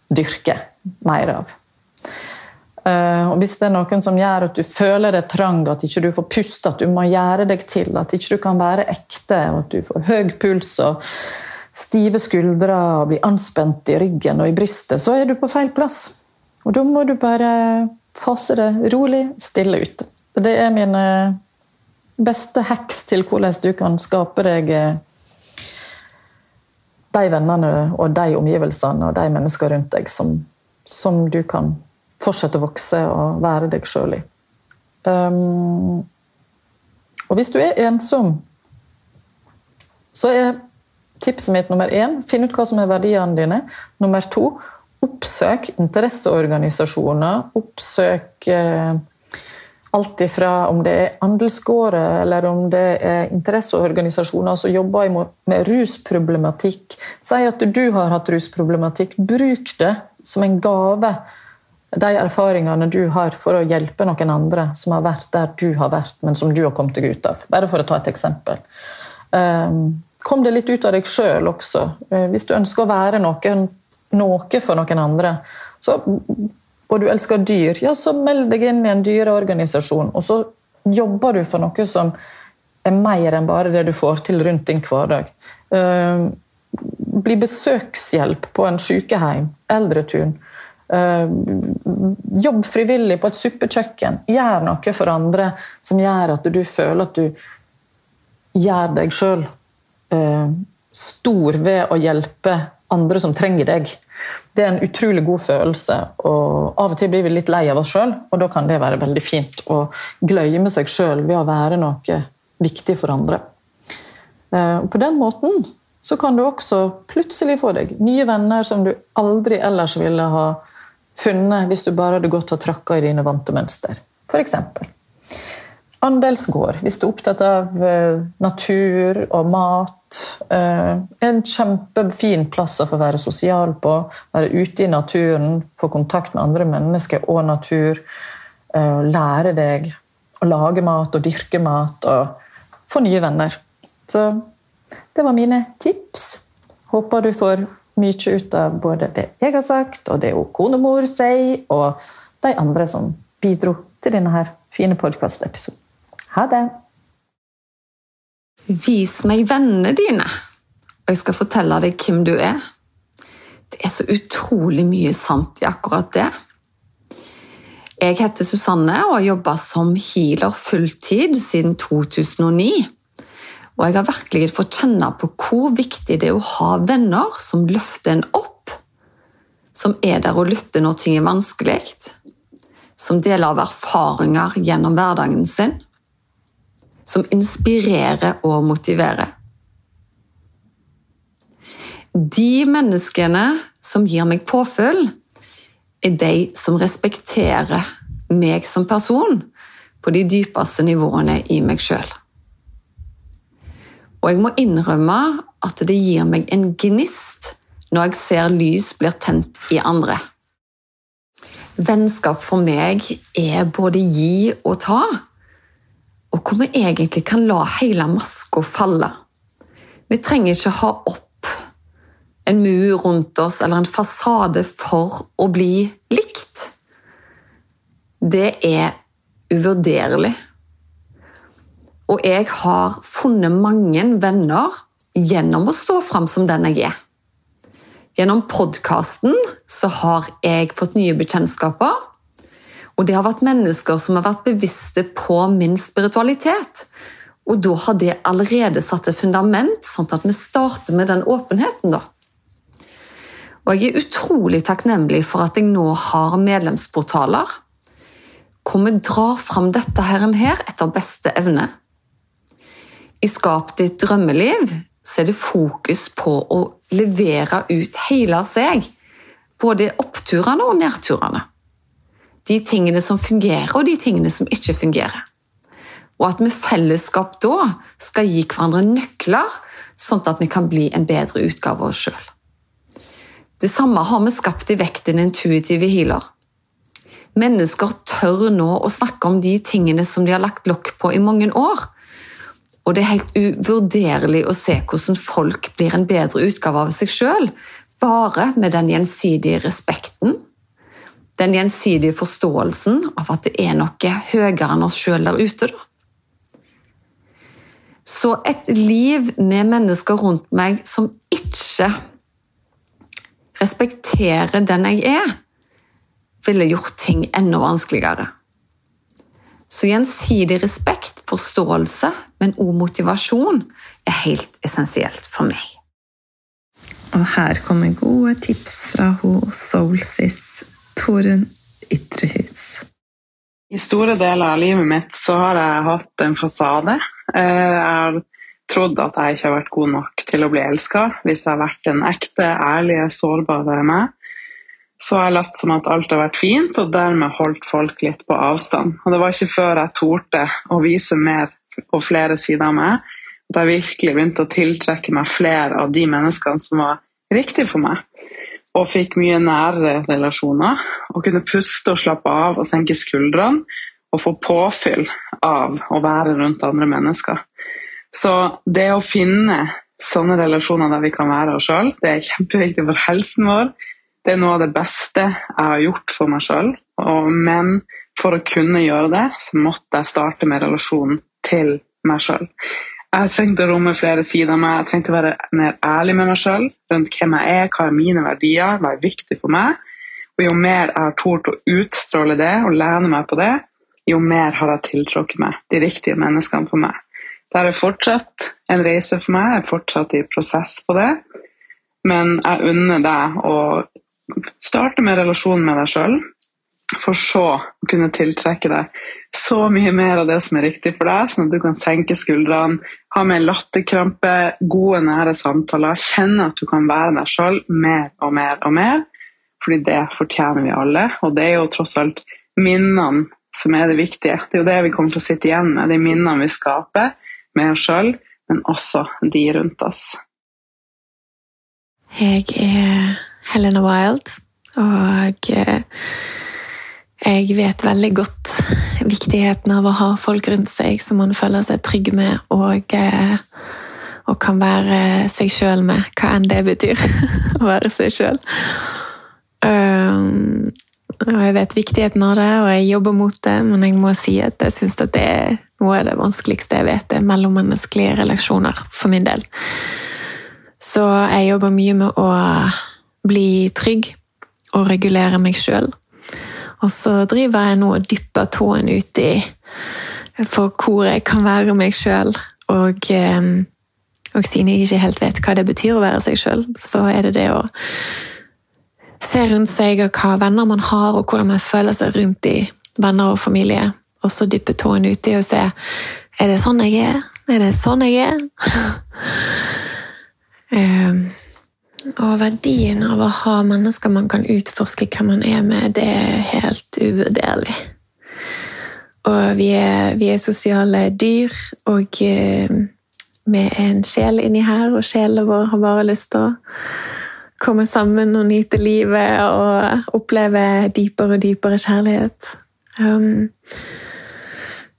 dyrke mer av. Eh, og Hvis det er noen som gjør at du føler deg trang, at ikke du får puste, at du må gjøre deg til, at ikke du kan være ekte, og at du får høy puls og stive skuldre og blir anspent i ryggen og i brystet, så er du på feil plass. Og da må du bare fase det rolig, stille ut. Det er mine beste heks til hvordan du kan skape deg eh, de vennene og de omgivelsene og de menneskene rundt deg som, som du kan fortsette å vokse og være deg sjøl i. Um, og hvis du er ensom, så er tipset mitt nummer én finn ut hva som er verdiene dine. Nummer to oppsøk interesseorganisasjoner. Oppsøk eh, alt ifra om det er andelsgårder eller om det er interesseorganisasjoner som jobber med rusproblematikk. Si at du har hatt rusproblematikk. Bruk det som en gave, de erfaringene du har for å hjelpe noen andre som har vært der du har vært, men som du har kommet deg ut av. Bare for å ta et eksempel. Um, kom det litt ut av deg sjøl også. Uh, hvis du ønsker å være noen, noe for noen andre, så og du elsker dyr, ja, så meld deg inn i en dyreorganisasjon. Og så jobber du for noe som er mer enn bare det du får til rundt din hverdag. Uh, bli besøkshjelp på en sykehjem, eldretun. Uh, jobb frivillig på et suppekjøkken. Gjør noe for andre som gjør at du føler at du gjør deg sjøl uh, stor ved å hjelpe andre som trenger deg. Det er en utrolig god følelse. og Av og til blir vi litt lei av oss sjøl, og da kan det være veldig fint å gløye seg sjøl ved å være noe viktig for andre. Og på den måten så kan du også plutselig få deg nye venner som du aldri ellers ville ha funnet hvis du bare hadde gått og trakka i dine vante mønster. F.eks. Andelsgård, hvis du er opptatt av eh, natur og mat. Eh, en kjempefin plass å få være sosial på. Være ute i naturen, få kontakt med andre mennesker og natur. Eh, lære deg å lage mat og dyrke mat og få nye venner. Så det var mine tips. Håper du får mye ut av både det jeg har sagt, og det konemor sier, og de andre som bidro til denne fine podkastepisoden. Ha det! Vis meg vennene dine, og jeg skal fortelle deg hvem du er. Det er så utrolig mye sant i akkurat det. Jeg heter Susanne og har jobba som healer fulltid siden 2009. Og jeg har virkelig fått kjenne på hvor viktig det er å ha venner som løfter en opp, som er der og lytter når ting er vanskelig, som deler av erfaringer gjennom hverdagen sin, som inspirerer og motiverer. De menneskene som gir meg påfyll, er de som respekterer meg som person på de dypeste nivåene i meg sjøl. Og jeg må innrømme at det gir meg en gnist når jeg ser lys blir tent i andre. Vennskap for meg er både gi og ta og hvor vi egentlig kan la hele maska falle. Vi trenger ikke ha opp en mur rundt oss eller en fasade for å bli likt. Det er uvurderlig. Og jeg har funnet mange venner gjennom å stå fram som den jeg er. Gjennom podkasten har jeg fått nye bekjentskaper og det har vært mennesker som har vært bevisste på min spiritualitet. Og da har det allerede satt et fundament, sånn at vi starter med den åpenheten. da. Og jeg er utrolig takknemlig for at jeg nå har medlemsportaler hvor vi drar fram dette her, her etter beste evne. I Skap ditt drømmeliv så er det fokus på å levere ut hele seg, både oppturene og nedturene de tingene som fungerer, og de tingene som ikke fungerer. Og at vi fellesskap da skal gi hverandre nøkler, sånn at vi kan bli en bedre utgave av oss sjøl. Det samme har vi skapt i vekten intuitive healer. Mennesker tør nå å snakke om de tingene som de har lagt lokk på i mange år. Og det er helt uvurderlig å se hvordan folk blir en bedre utgave av seg sjøl, bare med den gjensidige respekten den gjensidige forståelsen av at det er noe høyere enn oss sjøl der ute. Da. Så et liv med mennesker rundt meg som ikke respekterer den jeg er, ville gjort ting enda vanskeligere. Så gjensidig respekt, forståelse, men òg motivasjon er helt essensielt for meg. Og her kommer gode tips fra Soulsis Torunn Ytrehus. I store deler av livet mitt så har jeg hatt en fasade. Eh, jeg har trodd at jeg ikke har vært god nok til å bli elska hvis jeg har vært den ekte, ærlige, sårbare meg. så har jeg latt som at alt har vært fint, og dermed holdt folk litt på avstand. Og det var ikke før jeg torde å vise mer og flere sider av meg, at jeg virkelig begynte å tiltrekke meg flere av de menneskene som var riktige for meg. Og fikk mye nære relasjoner. Og kunne puste og slappe av og senke skuldrene. Og få påfyll av å være rundt andre mennesker. Så det å finne sånne relasjoner der vi kan være oss sjøl, det er kjempeviktig for helsen vår. Det er noe av det beste jeg har gjort for meg sjøl. Men for å kunne gjøre det, så måtte jeg starte med relasjonen til meg sjøl. Jeg trengte å romme flere sider av meg, jeg trengte å være mer ærlig med meg sjøl rundt hvem jeg er, hva er mine verdier, hva er viktig for meg. Og jo mer jeg har tort å utstråle det og lene meg på det, jo mer har jeg tiltrukket meg de riktige menneskene for meg. Det er fortsatt en reise for meg, jeg er fortsatt i prosess på det. Men jeg unner deg å starte med relasjonen med deg sjøl, for så å kunne tiltrekke deg så mye mer av det som er riktig for deg, sånn at du kan senke skuldrene, ha mer latterkrampe, gode, nære samtaler, kjenne at du kan være deg sjøl mer og mer og mer. Fordi det fortjener vi alle, og det er jo tross alt minnene som er det viktige. Det er jo det vi kommer til å sitte igjen med, de minnene vi skaper med oss sjøl, men også de rundt oss. Jeg er Helena Wild, og eh, jeg vet veldig godt viktigheten av å ha folk rundt seg som man føler seg trygg med, og, eh, og kan være seg sjøl med, hva enn det betyr å være seg sjøl. Um, og jeg vet viktigheten av det, og jeg jobber mot det, men jeg må si at jeg syns det er noe av det vanskeligste jeg vet, det er mellommenneskelige relasjoner, for min del. Så jeg jobber mye med å bli trygg og regulere meg sjøl. Og så driver jeg nå og dypper tåen uti for hvor jeg kan være meg sjøl. Og, eh, og siden jeg ikke helt vet hva det betyr å være seg sjøl, så er det det å se rundt seg og hva venner man har, og hvordan man føler seg rundt i venner og familie. Og så dyppe tåen uti og se er det sånn jeg er. Er det sånn jeg er? um, og verdien av å ha mennesker man kan utforske hvem man er med, det er helt uvurderlig. Og vi er, vi er sosiale dyr, og med vi er en sjel inni her, og sjelen vår har bare lyst til å komme sammen og nyte livet og oppleve dypere og dypere kjærlighet. Um,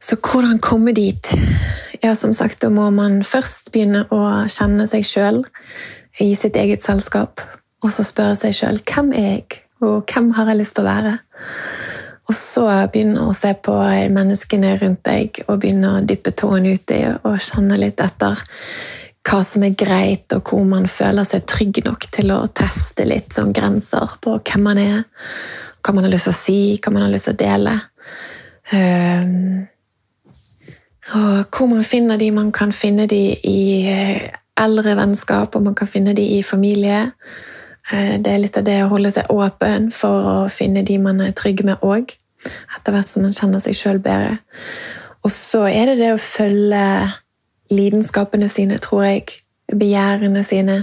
så hvordan komme dit? Ja, som sagt, da må man først begynne å kjenne seg sjøl i sitt eget selskap. Og så spørre seg sjøl hvem er jeg, og hvem har jeg lyst til å være? Og så begynne å se på menneskene rundt deg og begynne å dyppe tåen ut i og kjenne litt etter hva som er greit, og hvor man føler seg trygg nok til å teste litt sånn grenser på hvem man er, hva man har lyst til å si, hva man har lyst til å dele. Um, og hvor man finner de. Man kan finne de i eh, eldre vennskap, og man kan finne de i familie. Uh, det er litt av det å holde seg åpen for å finne de man er trygg med òg, etter hvert som man kjenner seg sjøl bedre. Og så er det det å følge lidenskapene sine, tror jeg. Begjærene sine.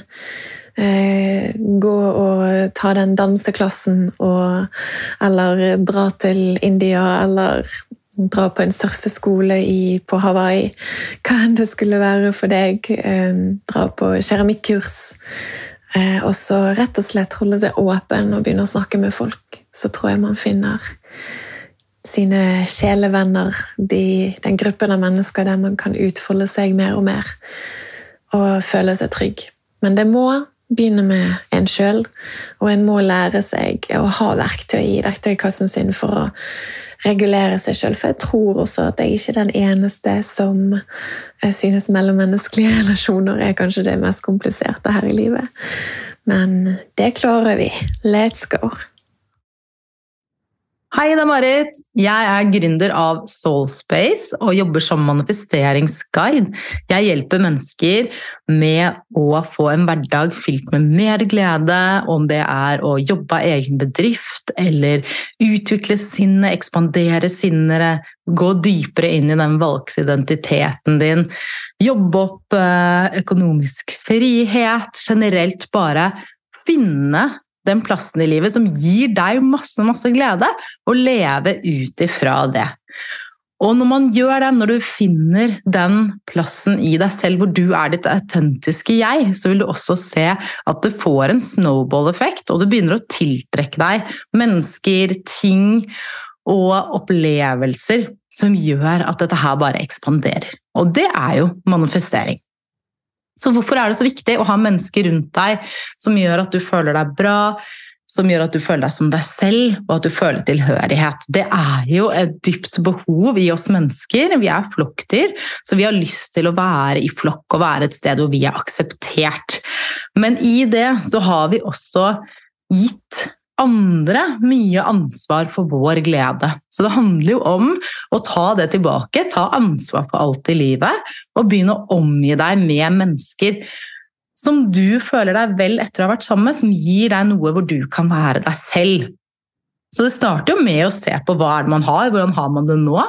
Eh, gå og ta den danseklassen og Eller dra til India, eller dra på en surfeskole i, på Hawaii. Hva enn det skulle være for deg. Eh, dra på keramikkurs. Eh, og så rett og slett holde seg åpen og begynne å snakke med folk. Så tror jeg man finner sine sjelevenner, de, den gruppen av mennesker der man kan utfolde seg mer og mer og føle seg trygg. Men det må begynne med en sjøl, og en må lære seg å ha verktøy i verktøykassen sin for å regulere seg sjøl. For jeg tror også at jeg ikke er den eneste som synes mellommenneskelige relasjoner er kanskje det mest kompliserte her i livet. Men det klarer vi. Let's go! Hei, det er Marit. Jeg er gründer av Soulspace og jobber som manifesteringsguide. Jeg hjelper mennesker med å få en hverdag fylt med mer glede, om det er å jobbe av egen bedrift eller utvikle sinnet, ekspandere sinnet, gå dypere inn i den valgte identiteten din, jobbe opp eh, økonomisk frihet, generelt bare finne den plassen i livet som gir deg masse, masse glede, og leve ut ifra det. Og når man gjør det, når du finner den plassen i deg selv hvor du er ditt autentiske jeg, så vil du også se at det får en snowball-effekt, og du begynner å tiltrekke deg mennesker, ting og opplevelser som gjør at dette her bare ekspanderer. Og det er jo manifestering. Så hvorfor er det så viktig å ha mennesker rundt deg som gjør at du føler deg bra, som gjør at du føler deg som deg selv, og at du føler tilhørighet. Det er jo et dypt behov i oss mennesker. Vi er flokkdyr, så vi har lyst til å være i flokk og være et sted hvor vi er akseptert. Men i det så har vi også gitt andre mye ansvar for vår glede. Så det handler jo om å ta det tilbake, ta ansvar for alt i livet, og begynne å omgi deg med mennesker som du føler deg vel etter å ha vært sammen med, som gir deg noe hvor du kan være deg selv. Så det starter jo med å se på hva er det man har, hvordan har man det nå?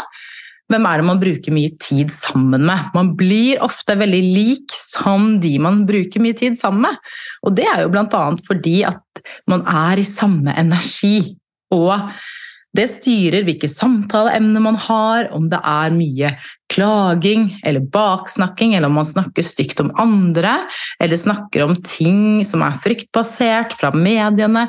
Hvem er det man bruker mye tid sammen med? Man blir ofte veldig lik som de man bruker mye tid sammen med. Og det er jo bl.a. fordi at man er i samme energi. Og det styrer hvilke samtaleemner man har, om det er mye klaging eller baksnakking, eller om man snakker stygt om andre, eller snakker om ting som er fryktbasert fra mediene.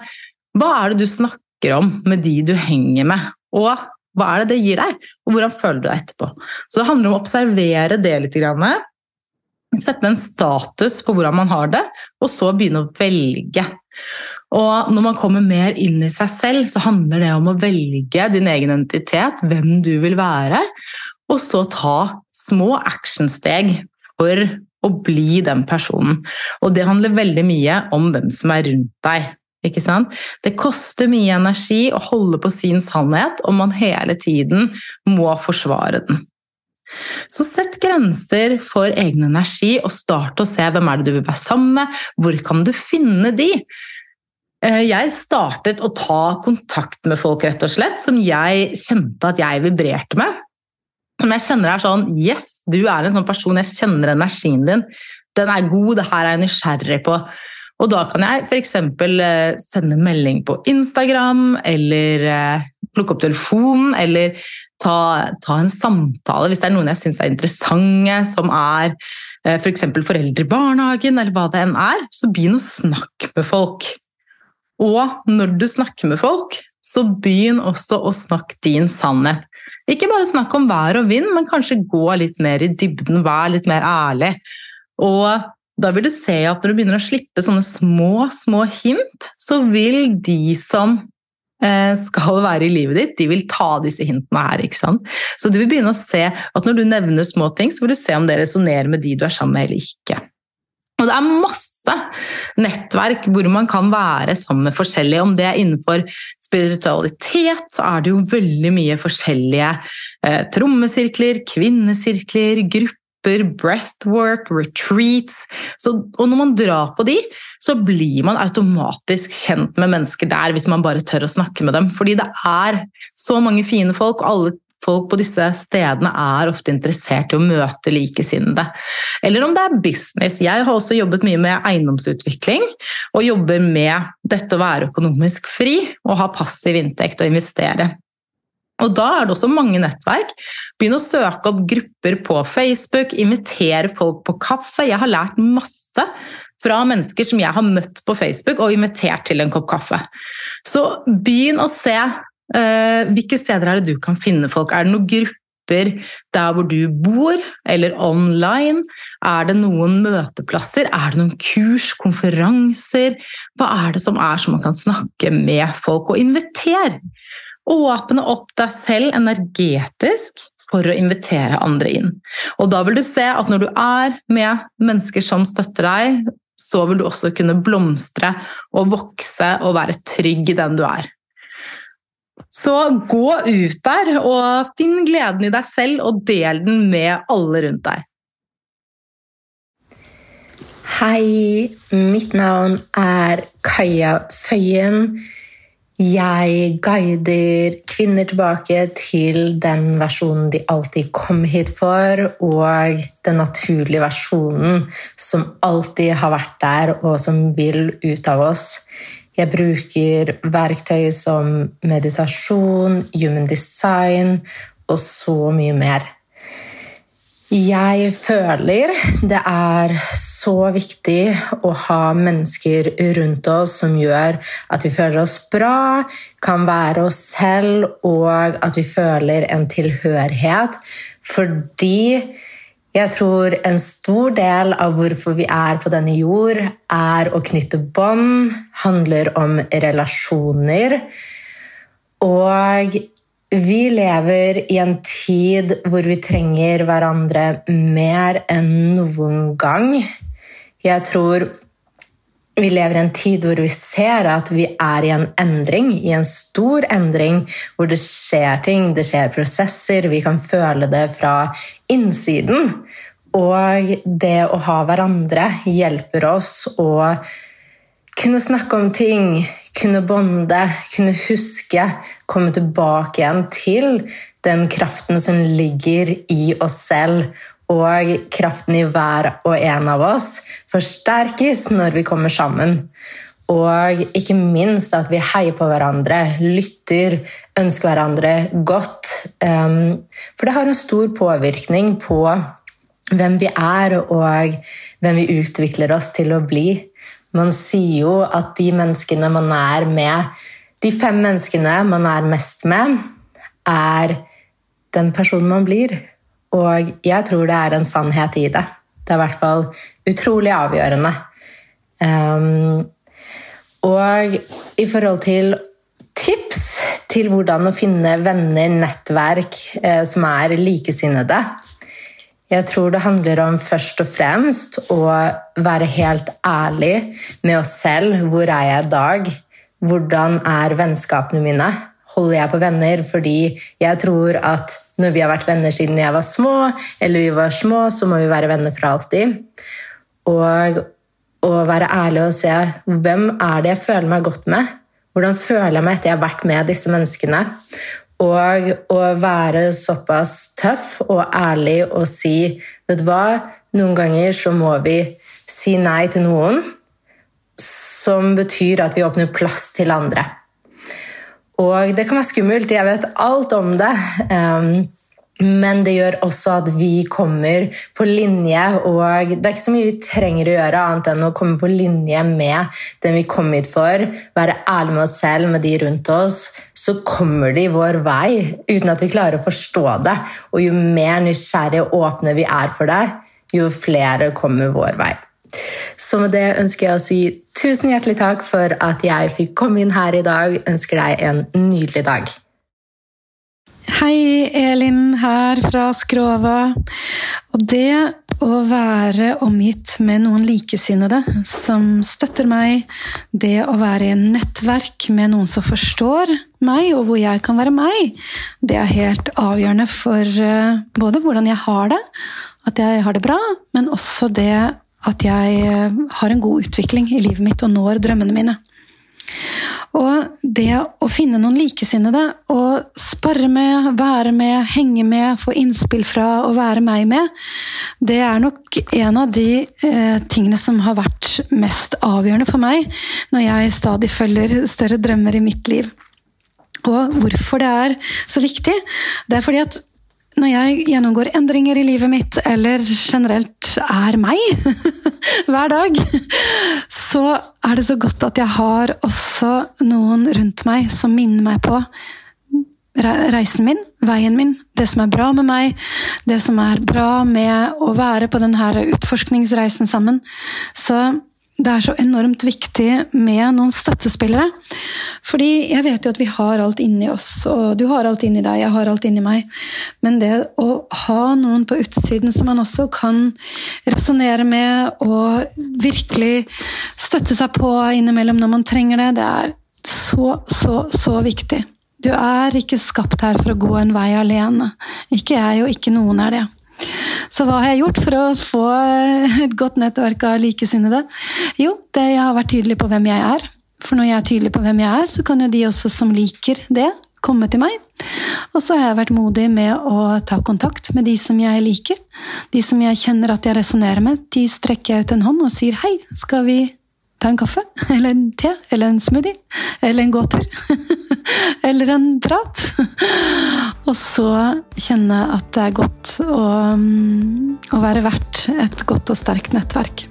Hva er det du snakker om med de du henger med? Og hva er det det gir deg, og hvordan føler du deg etterpå? Så det handler om å observere det litt. Sette en status på hvordan man har det, og så begynne å velge. Og når man kommer mer inn i seg selv, så handler det om å velge din egen identitet, hvem du vil være, og så ta små actionsteg for å bli den personen. Og det handler veldig mye om hvem som er rundt deg. Ikke sant? Det koster mye energi å holde på sin sannhet om man hele tiden må forsvare den. Så sett grenser for egen energi, og start å se hvem er det du vil være sammen med, hvor kan du finne de? Eh, jeg startet å ta kontakt med folk rett og slett, som jeg kjente at jeg vibrerte med. Som jeg kjenner er sånn Yes, du er en sånn person, jeg kjenner energien din. Den er god, det her er jeg nysgjerrig på. Og da kan jeg f.eks. Eh, sende melding på Instagram, eller eh, plukke opp telefonen, eller ta, ta en samtale hvis det er noen jeg syns er interessante, som er f.eks. For foreldre i barnehagen, eller hva det enn er. Så begynn å snakke med folk. Og når du snakker med folk, så begynn også å snakke din sannhet. Ikke bare snakk om vær og vind, men kanskje gå litt mer i dybden, vær litt mer ærlig. Og da vil du se at når du begynner å slippe sånne små, små hint, så vil de som eh, skal være i livet ditt, de vil ta disse hintene her. ikke sant? Så du vil begynne å se at når du nevner små ting, så vil du se om det resonnerer med de du er sammen med eller ikke. Og det er masse nettverk hvor man kan være sammen med forskjellige. Om det er innenfor spiritualitet, så er det jo veldig mye forskjellige eh, trommesirkler, kvinnesirkler, grupper breathwork, retreats. Så, og når man drar på de, så blir man automatisk kjent med mennesker der hvis man bare tør å snakke med dem. Fordi det er så mange fine folk, og alle folk på disse stedene er ofte interessert i å møte likesinnede. Eller om det er business. Jeg har også jobbet mye med eiendomsutvikling, og jobber med dette å være økonomisk fri og ha passiv inntekt og investere. Og da er det også mange nettverk. Begynn å søke opp grupper på Facebook, invitere folk på kaffe. Jeg har lært masse fra mennesker som jeg har møtt på Facebook og invitert til en kopp kaffe. Så begynn å se Eh, hvilke steder er det du kan finne folk? Er det noen grupper der hvor du bor, eller online? Er det noen møteplasser? Er det noen kurs, konferanser? Hva er det som er så man kan snakke med folk? Og inviter! Åpne opp deg selv energetisk for å invitere andre inn. Og da vil du se at når du er med mennesker som støtter deg, så vil du også kunne blomstre og vokse og være trygg i den du er. Så gå ut der og finn gleden i deg selv, og del den med alle rundt deg. Hei, mitt navn er Kaja Føyen. Jeg guider kvinner tilbake til den versjonen de alltid kom hit for, og den naturlige versjonen som alltid har vært der, og som vil ut av oss. Jeg bruker verktøy som meditasjon, human design og så mye mer. Jeg føler det er så viktig å ha mennesker rundt oss som gjør at vi føler oss bra, kan være oss selv, og at vi føler en tilhørighet. Fordi jeg tror en stor del av hvorfor vi er på denne jord, er å knytte bånd, handler om relasjoner. Og vi lever i en tid hvor vi trenger hverandre mer enn noen gang. Jeg tror vi lever i en tid hvor vi ser at vi er i en endring, i en stor endring, hvor det skjer ting, det skjer prosesser, vi kan føle det fra innsiden. Og det å ha hverandre hjelper oss å kunne snakke om ting, kunne bonde, kunne huske, komme tilbake igjen til den kraften som ligger i oss selv. Og kraften i hver og en av oss forsterkes når vi kommer sammen. Og ikke minst at vi heier på hverandre, lytter, ønsker hverandre godt. Ehm, for det har en stor påvirkning på hvem vi er, og hvem vi utvikler oss til å bli. Man sier jo at de menneskene man er med, de fem menneskene man er mest med, er den personen man blir. Og jeg tror det er en sannhet i det. Det er i hvert fall utrolig avgjørende. Um, og i forhold til tips til hvordan å finne venner, nettverk, eh, som er likesinnede, jeg tror det handler om først og fremst å være helt ærlig med oss selv. Hvor er jeg i dag? Hvordan er vennskapene mine? Holder jeg på venner fordi jeg tror at når vi har vært venner siden jeg var små, eller vi var små, så må vi være venner for alltid. Og å være ærlig og se hvem er det jeg føler meg godt med? Hvordan føler jeg meg etter jeg har vært med disse menneskene? Og å være såpass tøff og ærlig og si Vet du hva, noen ganger så må vi si nei til noen, som betyr at vi åpner plass til andre. Og det kan være skummelt, jeg vet alt om det. Um, men det gjør også at vi kommer på linje, og det er ikke så mye vi trenger å gjøre annet enn å komme på linje med den vi kom hit for, være ærlig med oss selv, med de rundt oss, så kommer de vår vei uten at vi klarer å forstå det. Og jo mer nysgjerrige og åpne vi er for det, jo flere kommer vår vei. Så med det ønsker jeg å si tusen hjertelig takk for at jeg fikk komme inn her i dag. Ønsker deg en nydelig dag. Hei, Elin her fra Skrova. Og det å være omgitt med noen likesinnede som støtter meg, det å være i en nettverk med noen som forstår meg, og hvor jeg kan være meg, det er helt avgjørende for eh, både hvordan jeg har det, at jeg har det bra, men også det at jeg eh, har en god utvikling i livet mitt og når drømmene mine. Og det å finne noen likesinnede og spare med, være med, henge med, få innspill fra og være meg med, det er nok en av de eh, tingene som har vært mest avgjørende for meg når jeg stadig følger større drømmer i mitt liv. Og hvorfor det er så viktig? Det er fordi at når jeg gjennomgår endringer i livet mitt, eller generelt er meg hver dag, så er det så godt at jeg har også noen rundt meg som minner meg på reisen min, veien min, det som er bra med meg, det som er bra med å være på denne utforskningsreisen sammen. Så det er så enormt viktig med noen støttespillere. Fordi jeg vet jo at vi har alt inni oss, og du har alt inni deg, jeg har alt inni meg. Men det å ha noen på utsiden som man også kan resonnere med og virkelig støtte seg på innimellom når man trenger det, det er så, så, så viktig. Du er ikke skapt her for å gå en vei alene. Ikke jeg, og ikke noen er det. Så hva har jeg gjort for å få et godt nettverk av likesinnede? Jo, det, jeg har vært tydelig på hvem jeg er. For når jeg er tydelig på hvem jeg er, så kan jo de også som liker det, komme til meg. Og så har jeg vært modig med å ta kontakt med de som jeg liker. De som jeg kjenner at jeg resonnerer med, de strekker jeg ut en hånd og sier hei, skal vi ta en kaffe, eller en te, eller en smoothie, eller en gåtur. eller en prat. Og så kjenne at det er godt å, mm, å være verdt et godt og sterkt nettverk.